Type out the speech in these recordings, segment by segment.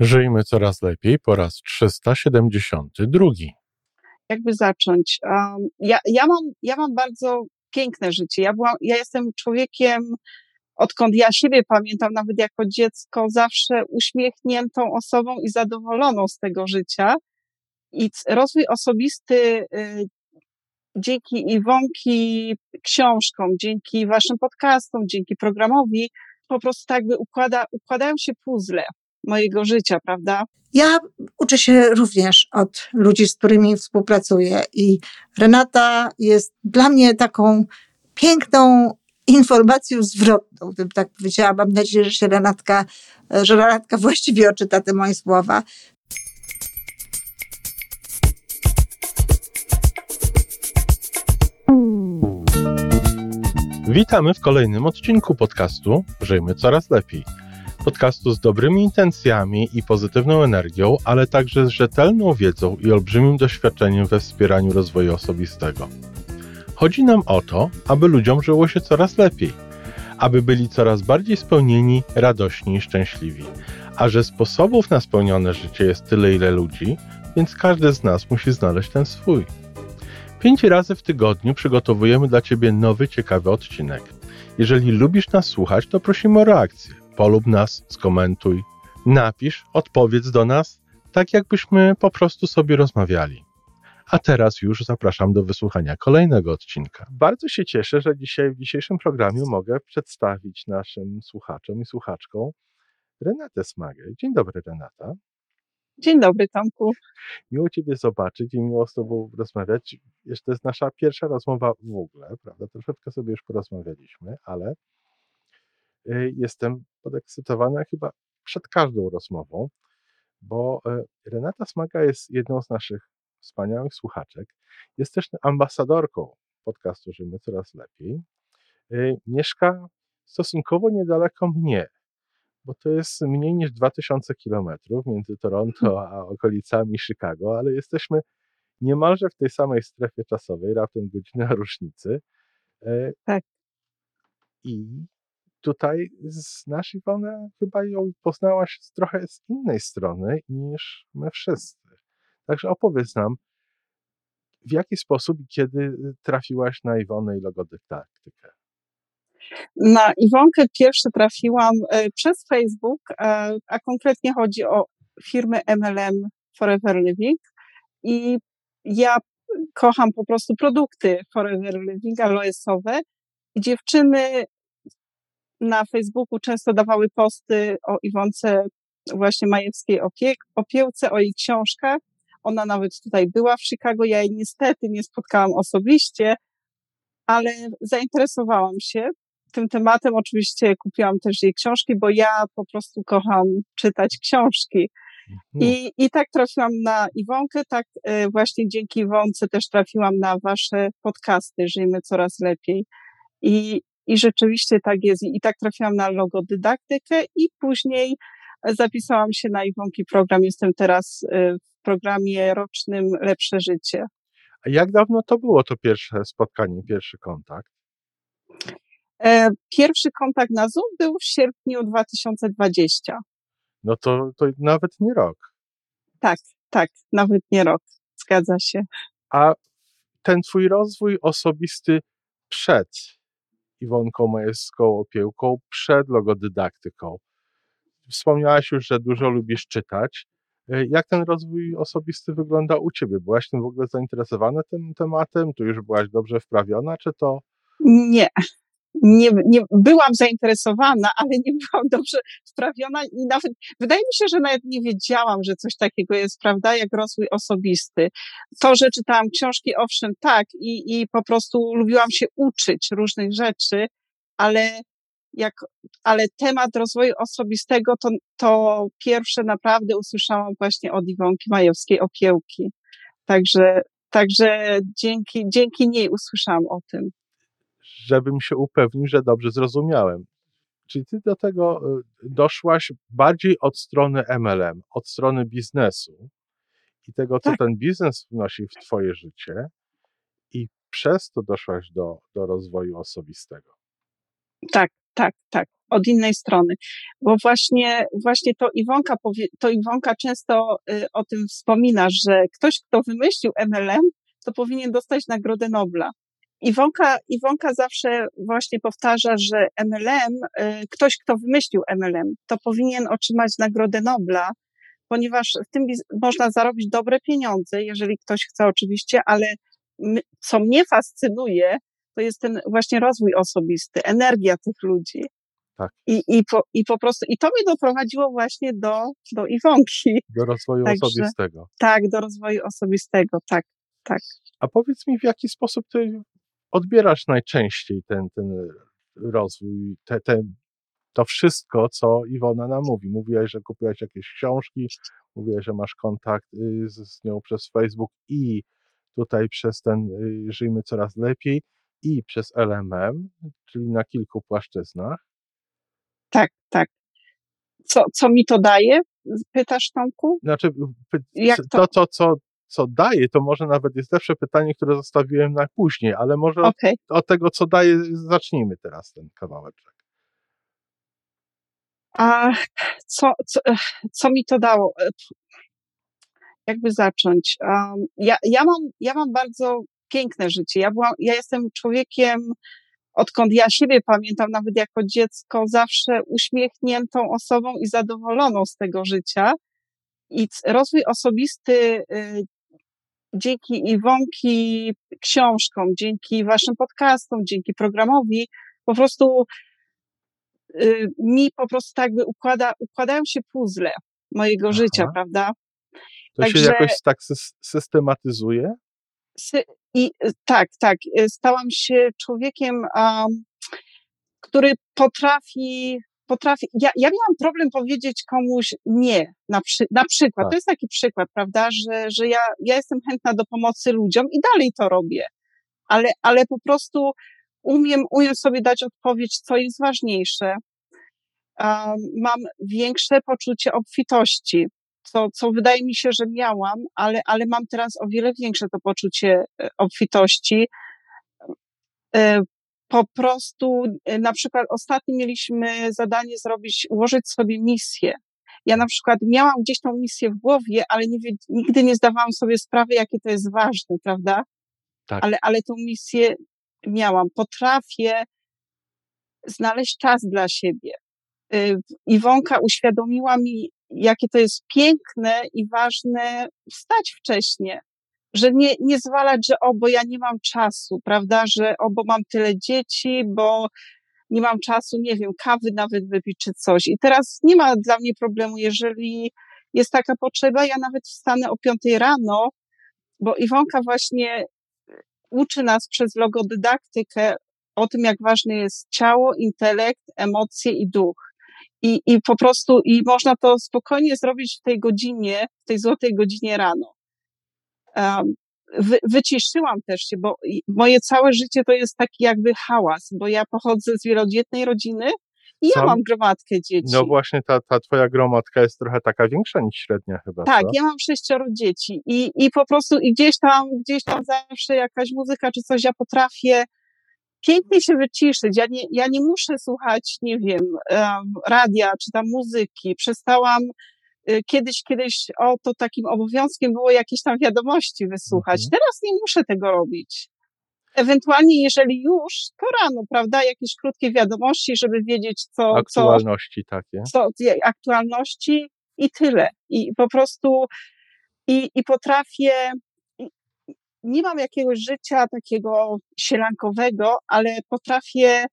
Żyjmy coraz lepiej po raz 372. Jakby zacząć? Um, ja, ja, mam, ja mam bardzo piękne życie. Ja, byłam, ja jestem człowiekiem, odkąd ja siebie pamiętam, nawet jako dziecko, zawsze uśmiechniętą osobą i zadowoloną z tego życia. I rozwój osobisty y, dzięki Iwonki książkom, dzięki waszym podcastom, dzięki programowi, po prostu tak by układa, układają się puzzle mojego życia, prawda? Ja uczę się również od ludzi, z którymi współpracuję i Renata jest dla mnie taką piękną informacją zwrotną, bym tak powiedziała. Mam nadzieję, że się Renatka, że Renatka właściwie odczyta te moje słowa. Witamy w kolejnym odcinku podcastu Żyjmy Coraz Lepiej. Podcastu z dobrymi intencjami i pozytywną energią, ale także z rzetelną wiedzą i olbrzymim doświadczeniem we wspieraniu rozwoju osobistego. Chodzi nam o to, aby ludziom żyło się coraz lepiej, aby byli coraz bardziej spełnieni, radośni i szczęśliwi. A że sposobów na spełnione życie jest tyle, ile ludzi, więc każdy z nas musi znaleźć ten swój. Pięć razy w tygodniu przygotowujemy dla Ciebie nowy, ciekawy odcinek. Jeżeli lubisz nas słuchać, to prosimy o reakcję. Polub nas, skomentuj, napisz, odpowiedz do nas, tak jakbyśmy po prostu sobie rozmawiali. A teraz już zapraszam do wysłuchania kolejnego odcinka. Bardzo się cieszę, że dzisiaj w dzisiejszym programie mogę przedstawić naszym słuchaczom i słuchaczkom Renatę Smagę. Dzień dobry, Renata. Dzień dobry, Tomku. Miło Ciebie zobaczyć i miło z Tobą rozmawiać. Jeszcze to jest nasza pierwsza rozmowa w ogóle, prawda? Troszeczkę sobie już porozmawialiśmy, ale jestem podekscytowany chyba przed każdą rozmową, bo y, Renata Smaga jest jedną z naszych wspaniałych słuchaczek. Jest też ambasadorką podcastu Żyjmy Coraz Lepiej. Y, mieszka stosunkowo niedaleko mnie, bo to jest mniej niż 2000 kilometrów między Toronto a okolicami Chicago, ale jesteśmy niemalże w tej samej strefie czasowej, raptem godzina różnicy. E, tak. I tutaj znasz Iwonę, chyba ją poznałaś trochę z innej strony niż my wszyscy. Także opowiedz nam, w jaki sposób i kiedy trafiłaś na Iwonę i logodydaktykę? Na Iwonkę pierwszy trafiłam e, przez Facebook, e, a konkretnie chodzi o firmę MLM Forever Living i ja kocham po prostu produkty Forever Living, aloesowe dziewczyny na Facebooku często dawały posty o Iwonce właśnie Majewskiej opie opiełce, o jej książkach. Ona nawet tutaj była w Chicago, ja jej niestety nie spotkałam osobiście, ale zainteresowałam się tym tematem. Oczywiście kupiłam też jej książki, bo ja po prostu kocham czytać książki. Mhm. I, I tak trafiłam na Iwonkę, tak e, właśnie dzięki Iwonce też trafiłam na wasze podcasty Żyjmy Coraz Lepiej. I, i rzeczywiście tak jest. I tak trafiłam na logodydaktykę i później zapisałam się na Iwonki program. Jestem teraz e, w programie rocznym Lepsze Życie. A jak dawno to było to pierwsze spotkanie, pierwszy kontakt? E, pierwszy kontakt na Zoom był w sierpniu 2020. No to, to nawet nie rok. Tak, tak, nawet nie rok. Zgadza się. A ten twój rozwój osobisty przed Iwonką Majewską Opiełką, przed logodydaktyką. Wspomniałaś już, że dużo lubisz czytać. E, jak ten rozwój osobisty wygląda u ciebie? Byłaś tym w ogóle zainteresowana tym tematem? Tu już byłaś dobrze wprawiona, czy to? Nie, nie, nie byłam zainteresowana, ale nie byłam dobrze wprawiona i nawet wydaje mi się, że nawet nie wiedziałam, że coś takiego jest, prawda, jak rozwój osobisty. To, że czytałam książki, owszem, tak, i, i po prostu lubiłam się uczyć różnych rzeczy, ale jak, ale temat rozwoju osobistego to, to pierwsze naprawdę usłyszałam właśnie od Iwonki Majewskiej Opiełki. Także, także dzięki, dzięki niej usłyszałam o tym żebym się upewnił, że dobrze zrozumiałem. Czyli ty do tego y, doszłaś bardziej od strony MLM, od strony biznesu i tego, co tak. ten biznes wnosi w twoje życie i przez to doszłaś do, do rozwoju osobistego. Tak, tak, tak, od innej strony. Bo właśnie, właśnie to Iwonka, powie, to Iwonka często y, o tym wspomina, że ktoś, kto wymyślił MLM, to powinien dostać Nagrodę Nobla. Iwonka, Iwonka zawsze właśnie powtarza, że MLM, y, ktoś, kto wymyślił MLM, to powinien otrzymać Nagrodę Nobla, ponieważ w tym można zarobić dobre pieniądze, jeżeli ktoś chce oczywiście, ale co mnie fascynuje, to jest ten właśnie rozwój osobisty, energia tych ludzi. Tak. I, i, po, I po prostu, i to mnie doprowadziło właśnie do, do Iwonki. Do rozwoju Także, osobistego. Tak, do rozwoju osobistego, tak, tak. A powiedz mi, w jaki sposób ty odbierasz najczęściej ten, ten rozwój, te, te, to wszystko, co Iwona nam mówi. Mówiłaś, że kupiłaś jakieś książki, mówiłaś, że masz kontakt y, z, z nią przez Facebook i tutaj przez ten y, Żyjmy Coraz Lepiej i przez LMM, czyli na kilku płaszczyznach. Tak, tak. Co, co mi to daje? Pytasz, Tomku? Znaczy, to, to co, co daje, to może nawet jest lepsze pytanie, które zostawiłem na później, ale może okay. od, od, tego, co daje, zacznijmy teraz ten kawałeczek. A co, co, co mi to dało? Jakby zacząć? Um, ja, ja, mam, ja mam bardzo piękne życie. Ja, byłam, ja jestem człowiekiem, odkąd ja siebie pamiętam, nawet jako dziecko, zawsze uśmiechniętą osobą i zadowoloną z tego życia. I rozwój osobisty dzięki Iwonki książkom, dzięki waszym podcastom, dzięki programowi, po prostu y, mi po prostu tak by układa, układają się puzzle mojego Aha. życia, prawda? To Także, się jakoś tak systematyzuje? I y, tak, tak. Y, stałam się człowiekiem, um, który potrafi, potrafi. Ja, ja miałam problem powiedzieć komuś nie, na, przy, na przykład. Tak. To jest taki przykład, prawda, że, że ja, ja jestem chętna do pomocy ludziom i dalej to robię. Ale, ale po prostu umiem, umiem sobie dać odpowiedź, co jest ważniejsze. Um, mam większe poczucie obfitości co, co wydaje mi się, że miałam, ale, ale mam teraz o wiele większe to poczucie e, obfitości. Po prostu, e, na przykład ostatnio mieliśmy zadanie zrobić, ułożyć sobie misję. Ja na przykład miałam gdzieś tą misję w głowie, ale nie, nigdy nie zdawałam sobie sprawy, jakie to jest ważne, prawda? Tak. Ale, ale tą misję miałam. Potrafię znaleźć czas dla siebie. Iwonka uświadomiła mi, jakie to jest piękne i ważne wstać wcześnie. Że nie, nie zwalać, że o, bo ja nie mam czasu, prawda, że o, bo mam tyle dzieci, bo nie mam czasu, nie wiem, kawy nawet wypić czy coś. I teraz nie ma dla mnie problemu, jeżeli jest taka potrzeba, ja nawet wstanę o piątej rano, bo Iwonka właśnie uczy nas przez logodydaktykę o tym, jak ważne jest ciało, intelekt, emocje i duch. I, I po prostu, i można to spokojnie zrobić w tej godzinie, w tej złotej godzinie rano. Wy, wyciszyłam też się, bo moje całe życie to jest taki jakby hałas, bo ja pochodzę z wielodzietnej rodziny i ja mam gromadkę dzieci. No właśnie, ta, ta twoja gromadka jest trochę taka większa niż średnia chyba. Tak, co? ja mam sześcioro dzieci i, i po prostu i gdzieś tam, gdzieś tam zawsze jakaś muzyka czy coś ja potrafię pięknie się wyciszyć. Ja nie, ja nie muszę słuchać, nie wiem, radia czy tam muzyki. Przestałam kiedyś, kiedyś o to takim obowiązkiem było jakieś tam wiadomości wysłuchać. Mhm. Teraz nie muszę tego robić. Ewentualnie, jeżeli już, to rano, prawda, jakieś krótkie wiadomości, żeby wiedzieć, co. Aktualności co, takie. Co, aktualności i tyle. I po prostu, i, i potrafię, nie mam jakiegoś życia takiego sielankowego, ale potrafię,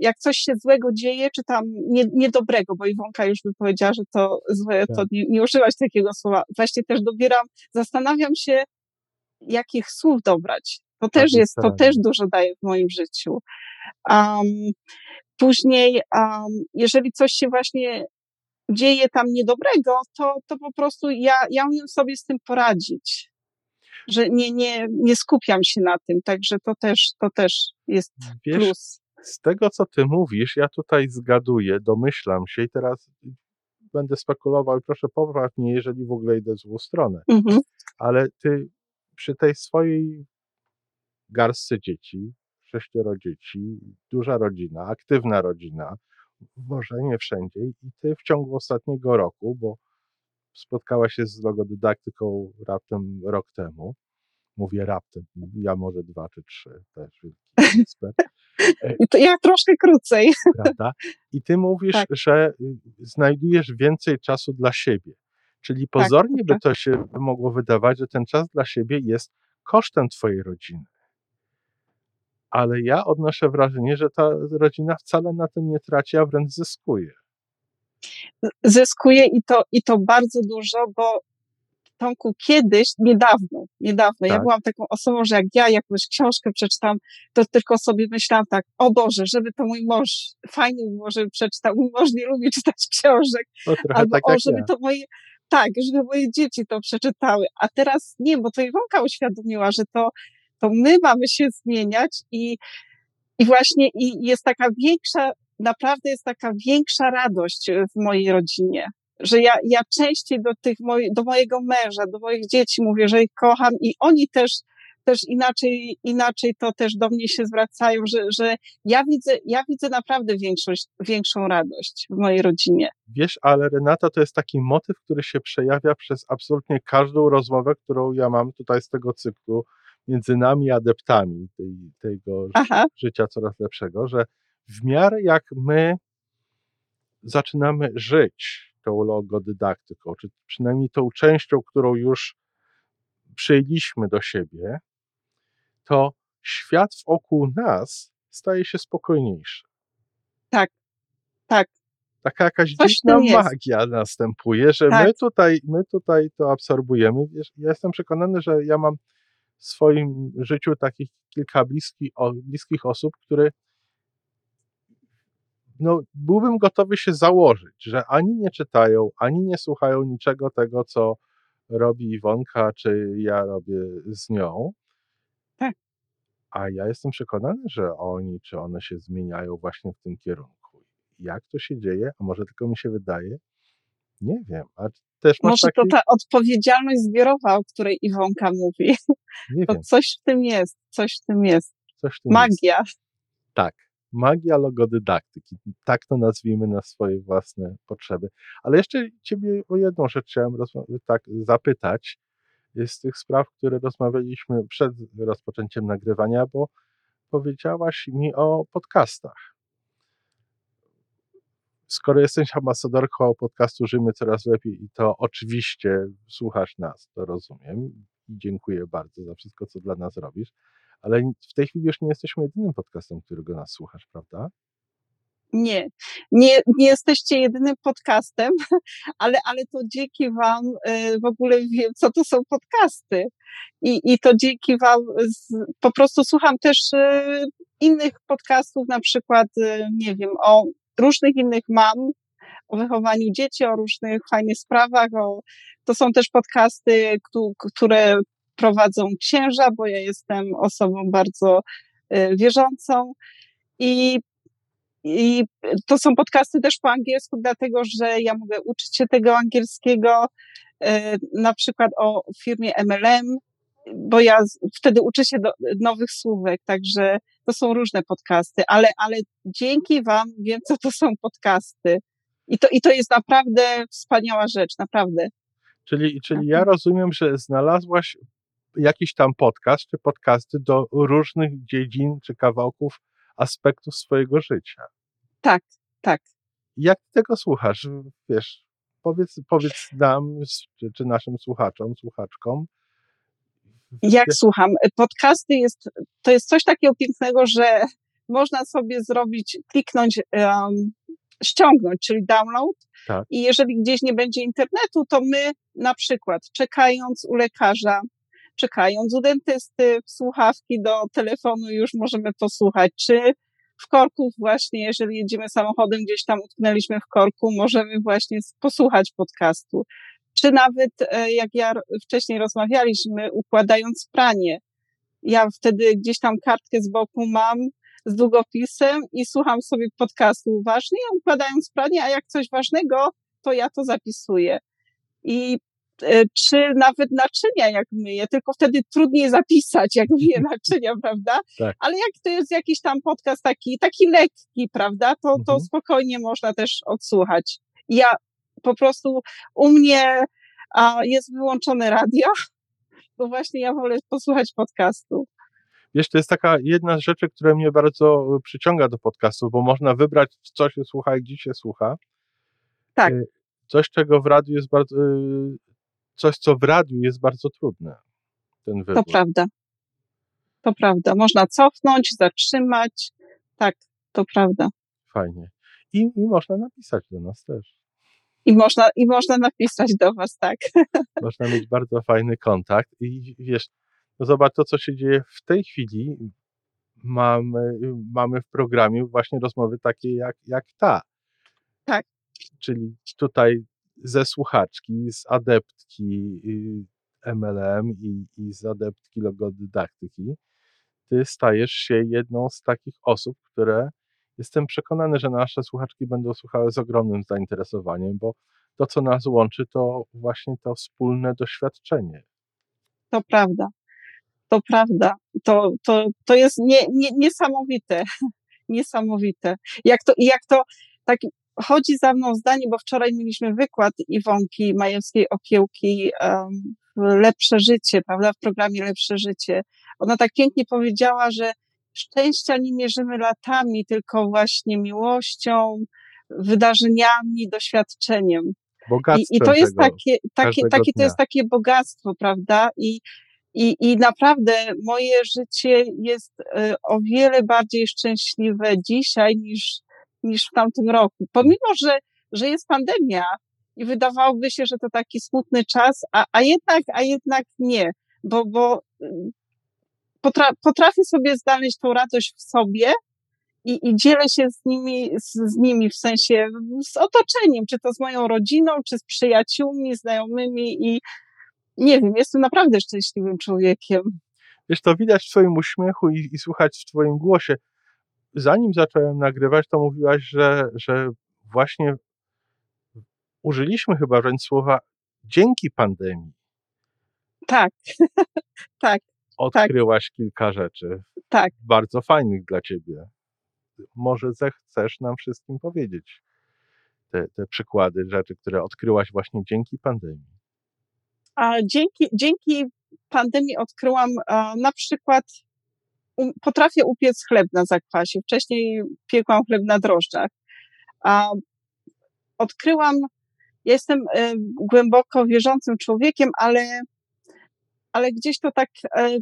jak coś się złego dzieje, czy tam nie, niedobrego, bo Iwonka już by powiedziała, że to złe, to tak. nie, nie użyłaś takiego słowa. Właśnie też dobieram, zastanawiam się, jakich słów dobrać. To tak też jest, to też dużo daje w moim życiu. Um, później, um, jeżeli coś się właśnie dzieje tam niedobrego, to, to po prostu ja, ja umiem sobie z tym poradzić że nie, nie, nie skupiam się na tym, także to też, to też jest Wiesz, plus. Z tego, co ty mówisz, ja tutaj zgaduję, domyślam się i teraz będę spekulował i proszę popraw mnie, jeżeli w ogóle idę w złą stronę. Mhm. Ale ty przy tej swojej garstce dzieci, sześcioro dzieci, duża rodzina, aktywna rodzina, może nie wszędzie i ty w ciągu ostatniego roku, bo spotkałaś się z logodydaktyką raptem rok temu, mówię raptem, ja może dwa czy trzy, też wielki ekspert. To ja troszkę krócej. Prawda? I ty mówisz, tak. że y, znajdujesz więcej czasu dla siebie. Czyli tak, pozornie tak, by to się mogło wydawać, że ten czas dla siebie jest kosztem twojej rodziny. Ale ja odnoszę wrażenie, że ta rodzina wcale na tym nie traci, a wręcz zyskuje. Zyskuje i to, i to bardzo dużo, bo Tomku, kiedyś, niedawno, niedawno, tak. ja byłam taką osobą, że jak ja jakąś książkę przeczytam, to tylko sobie myślałam tak, o Boże, żeby to mój mąż, fajnie było, żeby przeczytał, mój mąż nie lubi czytać książek, albo tak o, żeby ja. to moje, tak, żeby moje dzieci to przeczytały, a teraz nie, bo to Iwonka uświadomiła, że to, to my mamy się zmieniać i, i właśnie i jest taka większa, naprawdę jest taka większa radość w mojej rodzinie, że ja, ja częściej do tych moj, do mojego męża, do moich dzieci mówię, że ich kocham i oni też, też inaczej, inaczej to też do mnie się zwracają, że, że ja widzę, ja widzę naprawdę większość, większą radość w mojej rodzinie. Wiesz, ale Renata to jest taki motyw, który się przejawia przez absolutnie każdą rozmowę, którą ja mam tutaj z tego cyklu między nami adeptami tej, tego Aha. życia coraz lepszego, że w miarę jak my zaczynamy żyć tą logodydaktyką, czy przynajmniej tą częścią, którą już przyjęliśmy do siebie, to świat wokół nas staje się spokojniejszy. Tak, tak. Taka jakaś Coś dziwna magia następuje, że tak. my, tutaj, my tutaj to absorbujemy. Ja jestem przekonany, że ja mam w swoim życiu takich kilka bliskich, bliskich osób, które no, byłbym gotowy się założyć, że ani nie czytają, ani nie słuchają niczego tego, co robi Iwonka, czy ja robię z nią. Tak. A ja jestem przekonany, że oni, czy one się zmieniają właśnie w tym kierunku. Jak to się dzieje, a może tylko mi się wydaje, nie wiem. A też może taki... to ta odpowiedzialność zbiorowa, o której Iwonka mówi. Nie to wiem. coś w tym jest, coś w tym jest. Coś w tym Magia. Jest. Tak magia logodydaktyki. Tak to nazwijmy na swoje własne potrzeby. Ale jeszcze Ciebie o jedną rzecz chciałem tak zapytać z tych spraw, które rozmawialiśmy przed rozpoczęciem nagrywania, bo powiedziałaś mi o podcastach. Skoro jesteś ambasadorką podcastu Żyjmy Coraz Lepiej i to oczywiście słuchasz nas, to rozumiem i dziękuję bardzo za wszystko, co dla nas robisz, ale w tej chwili już nie jesteśmy jedynym podcastem, którego nas słuchasz, prawda? Nie, nie, nie jesteście jedynym podcastem, ale, ale to dzięki Wam y, w ogóle wiem, co to są podcasty. I, i to dzięki Wam z, po prostu słucham też y, innych podcastów, na przykład, y, nie wiem, o różnych innych mam, o wychowaniu dzieci, o różnych fajnych sprawach. O, to są też podcasty, które prowadzą księża, bo ja jestem osobą bardzo y, wierzącą i i to są podcasty też po angielsku, dlatego że ja mogę uczyć się tego angielskiego, y, na przykład o firmie MLM, bo ja wtedy uczę się do, nowych słówek, także to są różne podcasty, ale, ale dzięki Wam wiem, co to są podcasty. I to, I to jest naprawdę wspaniała rzecz, naprawdę. Czyli, czyli ja rozumiem, że znalazłaś jakiś tam podcast czy podcasty do różnych dziedzin czy kawałków, aspektów swojego życia. Tak, tak. Jak tego słuchasz? Wiesz, powiedz, powiedz nam, czy, czy naszym słuchaczom, słuchaczkom. Jak słucham? Podcasty jest, to jest coś takiego pięknego, że można sobie zrobić, kliknąć, um, ściągnąć, czyli download. Tak. I jeżeli gdzieś nie będzie internetu, to my na przykład czekając u lekarza, czekając u dentysty, słuchawki do telefonu już możemy posłuchać, czy w korku właśnie, jeżeli jedziemy samochodem, gdzieś tam utknęliśmy w korku, możemy właśnie posłuchać podcastu. Czy nawet, e, jak ja wcześniej rozmawialiśmy, układając pranie. Ja wtedy gdzieś tam kartkę z boku mam z długopisem i słucham sobie podcastu uważnie, układając pranie, a jak coś ważnego, to ja to zapisuję. I czy nawet naczynia, jak myję, tylko wtedy trudniej zapisać, jak myję naczynia, prawda? Tak. Ale jak to jest jakiś tam podcast taki, taki lekki, prawda, to, to mhm. spokojnie można też odsłuchać. Ja po prostu u mnie a, jest wyłączone radio, bo właśnie ja wolę posłuchać podcastu. Wiesz, to jest taka jedna z rzeczy, która mnie bardzo przyciąga do podcastu, bo można wybrać, co się słucha i gdzie się słucha. Tak. Y, coś, czego w radiu jest bardzo, coś, co w radiu jest bardzo trudne. Ten wybór. To prawda. To prawda. Można cofnąć, zatrzymać. Tak, to prawda. Fajnie. I, I można napisać do nas też. I można, I można napisać do Was, tak. Można mieć bardzo fajny kontakt. I wiesz, no zobacz to, co się dzieje w tej chwili. Mamy, mamy w programie właśnie rozmowy takie jak, jak ta. Tak. Czyli tutaj ze słuchaczki, z adeptki MLM i, i z adeptki logodydaktyki, ty stajesz się jedną z takich osób, które jestem przekonany, że nasze słuchaczki będą słuchały z ogromnym zainteresowaniem, bo to, co nas łączy, to właśnie to wspólne doświadczenie. To prawda. To prawda. To, to, to jest nie, nie, niesamowite. Niesamowite. Jak to, jak to tak chodzi za mną zdanie, bo wczoraj mieliśmy wykład Iwonki Majewskiej Opiełki um, Lepsze Życie, prawda, w programie Lepsze Życie. Ona tak pięknie powiedziała, że szczęścia nie mierzymy latami, tylko właśnie miłością, wydarzeniami, doświadczeniem. I, I, to jest takie, takie, takie to jest takie bogactwo, prawda? I, i, I naprawdę moje życie jest y, o wiele bardziej szczęśliwe dzisiaj niż, niż w tamtym roku. Pomimo, że, że jest pandemia i wydawałoby się, że to taki smutny czas, a, a jednak, a jednak nie, bo, bo y, potra, potrafię sobie znaleźć tą radość w sobie i, i dzielę się z nimi, z, z nimi w sensie z otoczeniem, czy to z moją rodziną, czy z przyjaciółmi, znajomymi i nie wiem, jestem naprawdę szczęśliwym człowiekiem. Wiesz, to widać w twoim uśmiechu i, i słuchać w twoim głosie. Zanim zacząłem nagrywać, to mówiłaś, że, że właśnie użyliśmy chyba wręcz słowa dzięki pandemii. Tak, tak. Odkryłaś tak. kilka rzeczy. Tak. Bardzo fajnych dla ciebie. Może zechcesz nam wszystkim powiedzieć te, te przykłady rzeczy, które odkryłaś właśnie dzięki pandemii. A dzięki, dzięki pandemii odkryłam a, na przykład potrafię upiec chleb na zakwasie. Wcześniej piekłam chleb na drożdżach. A odkryłam, ja jestem y, głęboko wierzącym człowiekiem, ale ale gdzieś to tak e,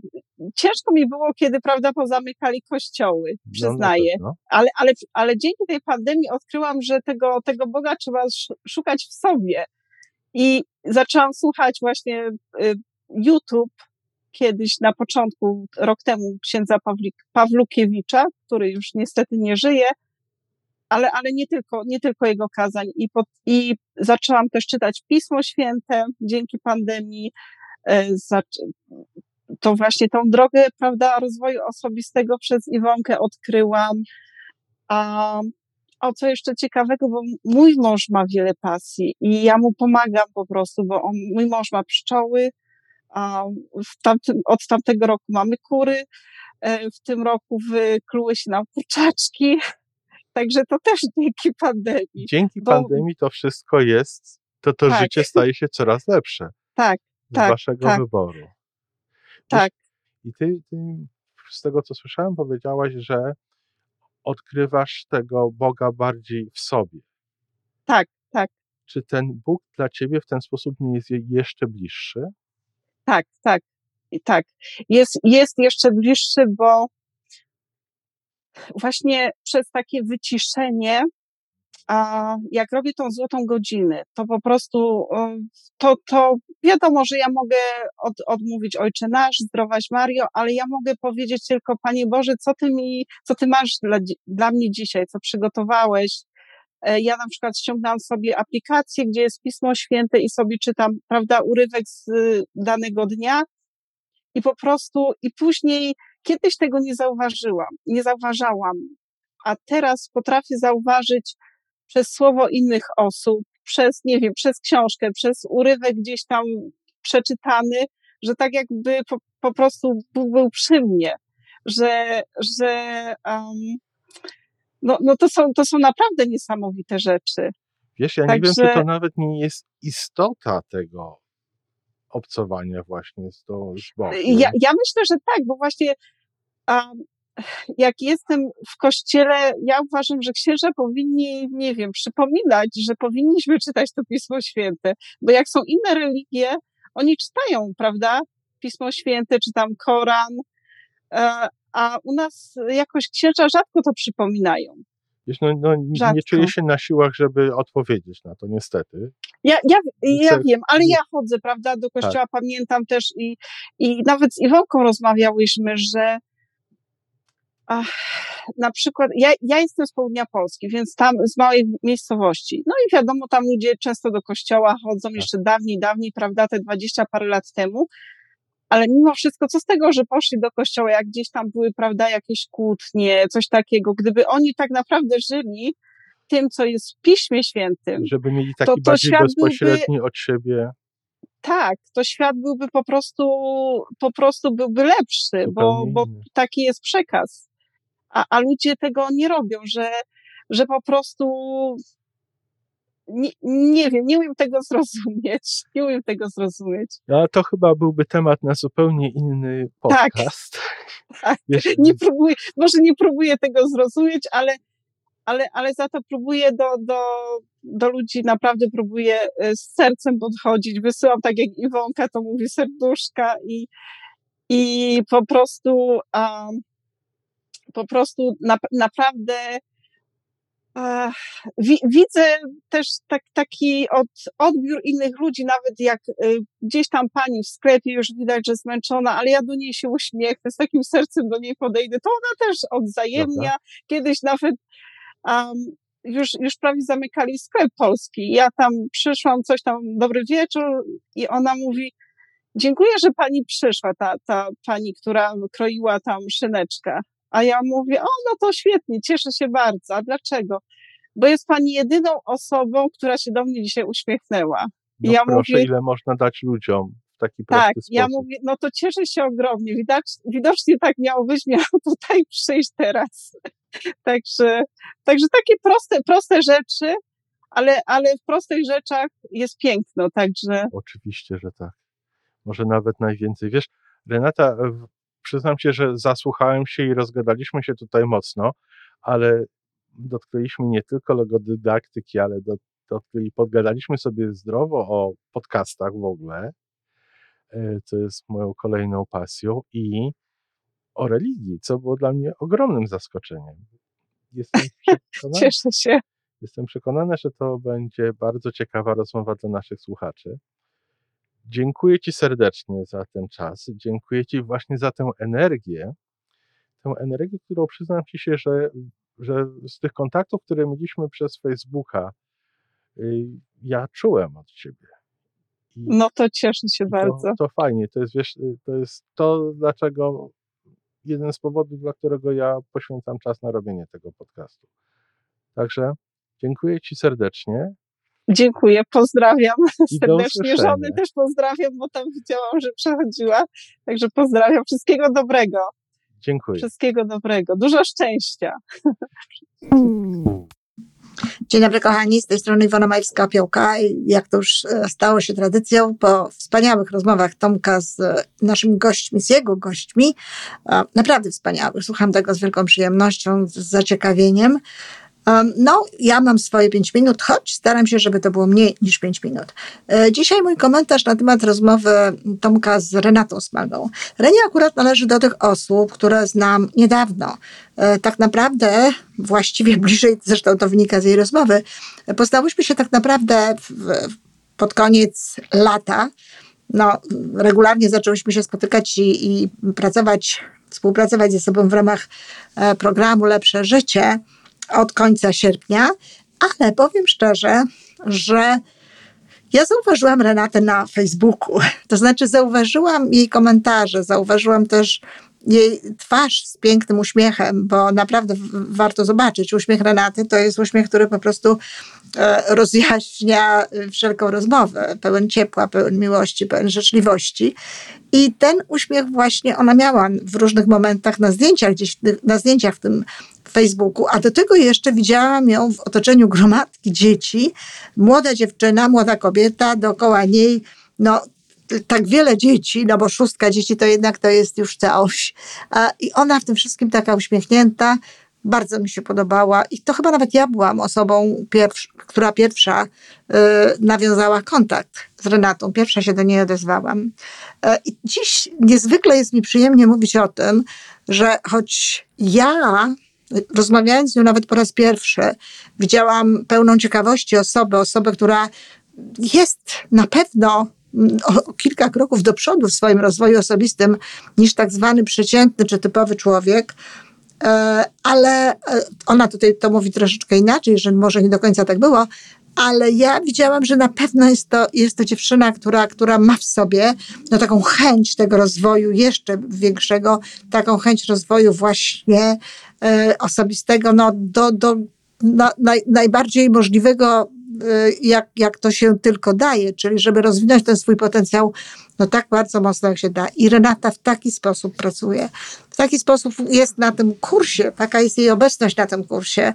ciężko mi było, kiedy, prawda, pozamykali kościoły, no, przyznaję. No, no, ale, ale, ale dzięki tej pandemii odkryłam, że tego, tego Boga trzeba szukać w sobie. I zaczęłam słuchać właśnie y, YouTube kiedyś na początku, rok temu, księdza Pawlik, Pawlukiewicza, który już niestety nie żyje, ale, ale nie tylko, nie tylko jego kazań. I, pod, I zaczęłam też czytać Pismo Święte dzięki pandemii. E, to właśnie tą drogę, prawda, rozwoju osobistego przez Iwonkę odkryłam. A, o co jeszcze ciekawego, bo mój mąż ma wiele pasji i ja mu pomagam po prostu, bo on, mój mąż ma pszczoły, tamtym, od tamtego roku mamy kury, e, w tym roku wykluły się nam kurczaczki, także to też dzięki pandemii. Dzięki bo... pandemii to wszystko jest, to to tak. życie staje się coraz lepsze. Tak, z tak, waszego tak. wyboru. Tak. I ty, ty, z tego co słyszałem, powiedziałaś, że odkrywasz tego Boga bardziej w sobie. Tak, tak. Czy ten Bóg dla ciebie w ten sposób nie jest jeszcze bliższy? Tak, tak. Tak. Jest, jest jeszcze bliższy, bo właśnie przez takie wyciszenie a jak robię tą złotą godzinę, to po prostu to, to wiadomo, że ja mogę od, odmówić Ojcze Nasz, zdrowaś Mario, ale ja mogę powiedzieć tylko, Panie Boże, co Ty mi, co Ty masz dla, dla mnie dzisiaj, co przygotowałeś. E, ja na przykład ściągnęłam sobie aplikację, gdzie jest Pismo Święte i sobie czytam, prawda, urywek z y, danego dnia. I po prostu, i później kiedyś tego nie zauważyłam, nie zauważałam, a teraz potrafię zauważyć, przez słowo innych osób, przez, nie wiem, przez książkę, przez urywek gdzieś tam przeczytany, że tak jakby po, po prostu był, był przy mnie, że, że um, no, no to, są, to są naprawdę niesamowite rzeczy. Wiesz, ja nie wiem, czy to nawet nie jest istota tego obcowania właśnie z, z Bogiem. Ja, ja myślę, że tak, bo właśnie um, jak jestem w kościele, ja uważam, że księża powinni, nie wiem, przypominać, że powinniśmy czytać to Pismo Święte, bo jak są inne religie, oni czytają, prawda? Pismo Święte, czy tam Koran, e, a u nas jakoś księża rzadko to przypominają. Wiesz, no, no nie czuję się na siłach, żeby odpowiedzieć na to, niestety. Ja, ja, ja wiem, ale ja chodzę, prawda, do kościoła, tak. pamiętam też i, i nawet z Iwonką rozmawiałyśmy, że ach, na przykład, ja, ja jestem z południa Polski, więc tam z małej miejscowości. No i wiadomo, tam ludzie często do kościoła chodzą, tak. jeszcze dawniej, dawniej, prawda, te dwadzieścia parę lat temu, ale mimo wszystko, co z tego, że poszli do kościoła, jak gdzieś tam były, prawda, jakieś kłótnie, coś takiego, gdyby oni tak naprawdę żyli tym, co jest w Piśmie Świętym. Żeby mieli taki to, to bardziej bezpośredni byłby, od siebie. Tak, to świat byłby po prostu, po prostu byłby lepszy, bo, bo taki jest przekaz. A, a ludzie tego nie robią, że, że po prostu nie, nie wiem, nie umiem tego zrozumieć. Nie umiem tego zrozumieć. No, to chyba byłby temat na zupełnie inny tak. podcast. Tak, tak. Nie próbuję, może nie próbuję tego zrozumieć, ale, ale, ale za to próbuję do, do, do ludzi, naprawdę próbuję e, z sercem podchodzić. Wysyłam, tak jak Iwonka to mówi, serduszka i, i po prostu, um, po prostu na, naprawdę Widzę też tak, taki od, odbiór innych ludzi, nawet jak y, gdzieś tam pani w sklepie już widać, że zmęczona, ale ja do niej się uśmiechnę, z takim sercem do niej podejdę, to ona też odzajemnia. Kiedyś nawet um, już, już prawie zamykali sklep polski. Ja tam przyszłam, coś tam, dobry wieczór i ona mówi, dziękuję, że pani przyszła, ta, ta pani, która kroiła tam szyneczkę. A ja mówię, o, no to świetnie, cieszę się bardzo. A dlaczego? Bo jest pani jedyną osobą, która się do mnie dzisiaj uśmiechnęła. No ja proszę, mówię, ile można dać ludziom w taki prosty tak, sposób. ja mówię, no to cieszę się ogromnie. Widać, widocznie tak miało być, tutaj przyjść teraz. także, także takie proste, proste rzeczy, ale, ale w prostych rzeczach jest piękno, także. Oczywiście, że tak. Może nawet najwięcej. Wiesz, Renata, przyznam się, że zasłuchałem się i rozgadaliśmy się tutaj mocno, ale dotknęliśmy nie tylko logodydaktyki, ale do, dotknęli, podgadaliśmy sobie zdrowo o podcastach w ogóle, e, co jest moją kolejną pasją i o religii, co było dla mnie ogromnym zaskoczeniem. Jestem przekonany, Cieszę się. Jestem przekonany, że to będzie bardzo ciekawa rozmowa dla naszych słuchaczy. Dziękuję Ci serdecznie za ten czas. Dziękuję Ci właśnie za tę energię. Tę energię, którą przyznam Ci się, że, że z tych kontaktów, które mieliśmy przez Facebooka, y, ja czułem od Ciebie. I no to cieszę się to, bardzo. To fajnie. To jest, wiesz, to jest to, dlaczego jeden z powodów, dla którego ja poświęcam czas na robienie tego podcastu. Także dziękuję Ci serdecznie. Dziękuję, pozdrawiam I serdecznie. Żony też pozdrawiam, bo tam widziałam, że przechodziła. Także pozdrawiam. Wszystkiego dobrego. Dziękuję. Wszystkiego dobrego. Dużo szczęścia. Dzień dobry kochani, z tej strony Iwona Majewska-Piołka. Jak to już e, stało się tradycją, po wspaniałych rozmowach Tomka z naszymi gośćmi, z jego gośćmi, naprawdę wspaniałych, słucham tego z wielką przyjemnością, z zaciekawieniem. No, ja mam swoje pięć minut, choć staram się, żeby to było mniej niż pięć minut. E, dzisiaj mój komentarz na temat rozmowy Tomka z Renatą Smagą. Renia akurat należy do tych osób, które znam niedawno. E, tak naprawdę, właściwie bliżej, zresztą to wynika z jej rozmowy, poznałyśmy się tak naprawdę w, pod koniec lata. No, regularnie zaczęłyśmy się spotykać i, i pracować, współpracować ze sobą w ramach e, programu Lepsze Życie od końca sierpnia, ale powiem szczerze, że ja zauważyłam Renatę na Facebooku. To znaczy, zauważyłam jej komentarze, zauważyłam też jej twarz z pięknym uśmiechem, bo naprawdę warto zobaczyć. Uśmiech Renaty to jest uśmiech, który po prostu e, rozjaśnia wszelką rozmowę, pełen ciepła, pełen miłości, pełen życzliwości. I ten uśmiech właśnie ona miała w różnych momentach na zdjęciach, gdzieś na zdjęciach w tym Facebooku, a do tego jeszcze widziałam ją w otoczeniu gromadki dzieci, młoda dziewczyna, młoda kobieta, dookoła niej no, tak wiele dzieci, no bo szóstka dzieci to jednak to jest już całość. I ona w tym wszystkim taka uśmiechnięta, bardzo mi się podobała i to chyba nawet ja byłam osobą, która pierwsza y, nawiązała kontakt z Renatą. Pierwsza się do niej odezwałam. E, I dziś niezwykle jest mi przyjemnie mówić o tym, że choć ja rozmawiając z nią nawet po raz pierwszy, widziałam pełną ciekawości osobę, osobę, która jest na pewno o kilka kroków do przodu w swoim rozwoju osobistym niż tak zwany przeciętny czy typowy człowiek, e, ale e, ona tutaj to mówi troszeczkę inaczej, że może nie do końca tak było, ale ja widziałam, że na pewno jest to, jest to dziewczyna, która, która ma w sobie no, taką chęć tego rozwoju jeszcze większego, taką chęć rozwoju właśnie osobistego no, do, do na, naj, najbardziej możliwego Y, jak, jak to się tylko daje, czyli żeby rozwinąć ten swój potencjał, no tak bardzo mocno jak się da. I Renata w taki sposób pracuje. W taki sposób jest na tym kursie, taka jest jej obecność na tym kursie.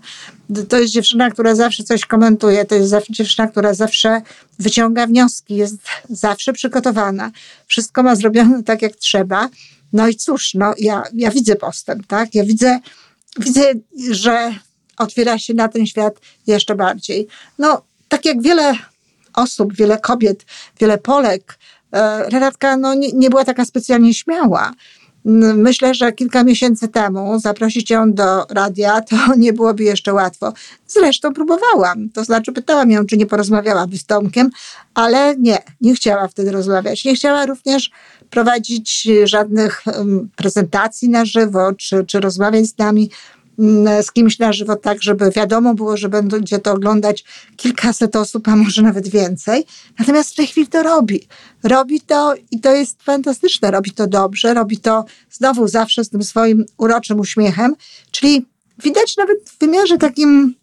To jest dziewczyna, która zawsze coś komentuje, to jest dziewczyna, która zawsze wyciąga wnioski, jest zawsze przygotowana. Wszystko ma zrobione tak, jak trzeba. No i cóż, no ja, ja widzę postęp, tak? Ja widzę, widzę, że otwiera się na ten świat jeszcze bardziej. No, tak jak wiele osób, wiele kobiet, wiele Polek, e, Renatka no, nie, nie była taka specjalnie śmiała. Myślę, że kilka miesięcy temu zaprosić ją do radia to nie byłoby jeszcze łatwo. Zresztą próbowałam, to znaczy pytałam ją, czy nie porozmawiałaby z Tomkiem, ale nie, nie chciała wtedy rozmawiać. Nie chciała również prowadzić żadnych prezentacji na żywo, czy, czy rozmawiać z nami. Mm, z kimś na żywo, tak żeby wiadomo było, że będzie to oglądać kilkaset osób, a może nawet więcej. Natomiast w tej chwili to robi. Robi to i to jest fantastyczne. Robi to dobrze, robi to znowu zawsze z tym swoim uroczym uśmiechem. Czyli widać nawet w wymiarze takim,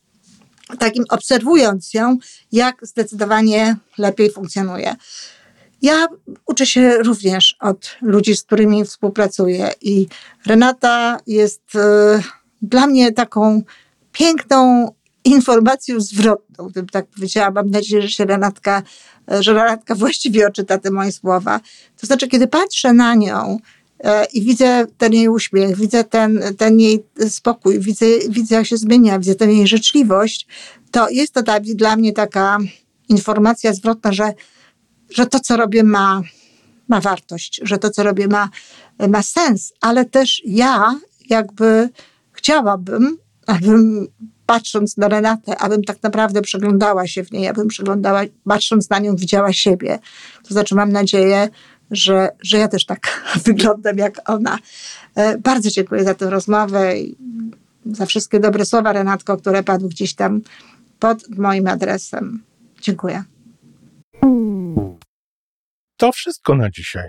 takim obserwując ją, jak zdecydowanie lepiej funkcjonuje. Ja uczę się również od ludzi, z którymi współpracuję i Renata jest... Yy, dla mnie taką piękną informacją zwrotną, gdybym tak powiedziała. Mam nadzieję, że Renatka, że Renatka właściwie odczyta te moje słowa. To znaczy, kiedy patrzę na nią e, i widzę ten jej uśmiech, widzę ten, ten jej spokój, widzę, widzę jak się zmienia, widzę tę jej życzliwość, to jest to dla mnie taka informacja zwrotna, że, że to, co robię ma, ma wartość, że to, co robię ma, ma sens, ale też ja jakby chciałabym, abym patrząc na Renatę, abym tak naprawdę przeglądała się w niej, abym przeglądała, patrząc na nią, widziała siebie. To znaczy, mam nadzieję, że, że ja też tak wyglądam jak ona. E, bardzo dziękuję za tę rozmowę i za wszystkie dobre słowa, Renatko, które padły gdzieś tam pod moim adresem. Dziękuję. To wszystko na dzisiaj.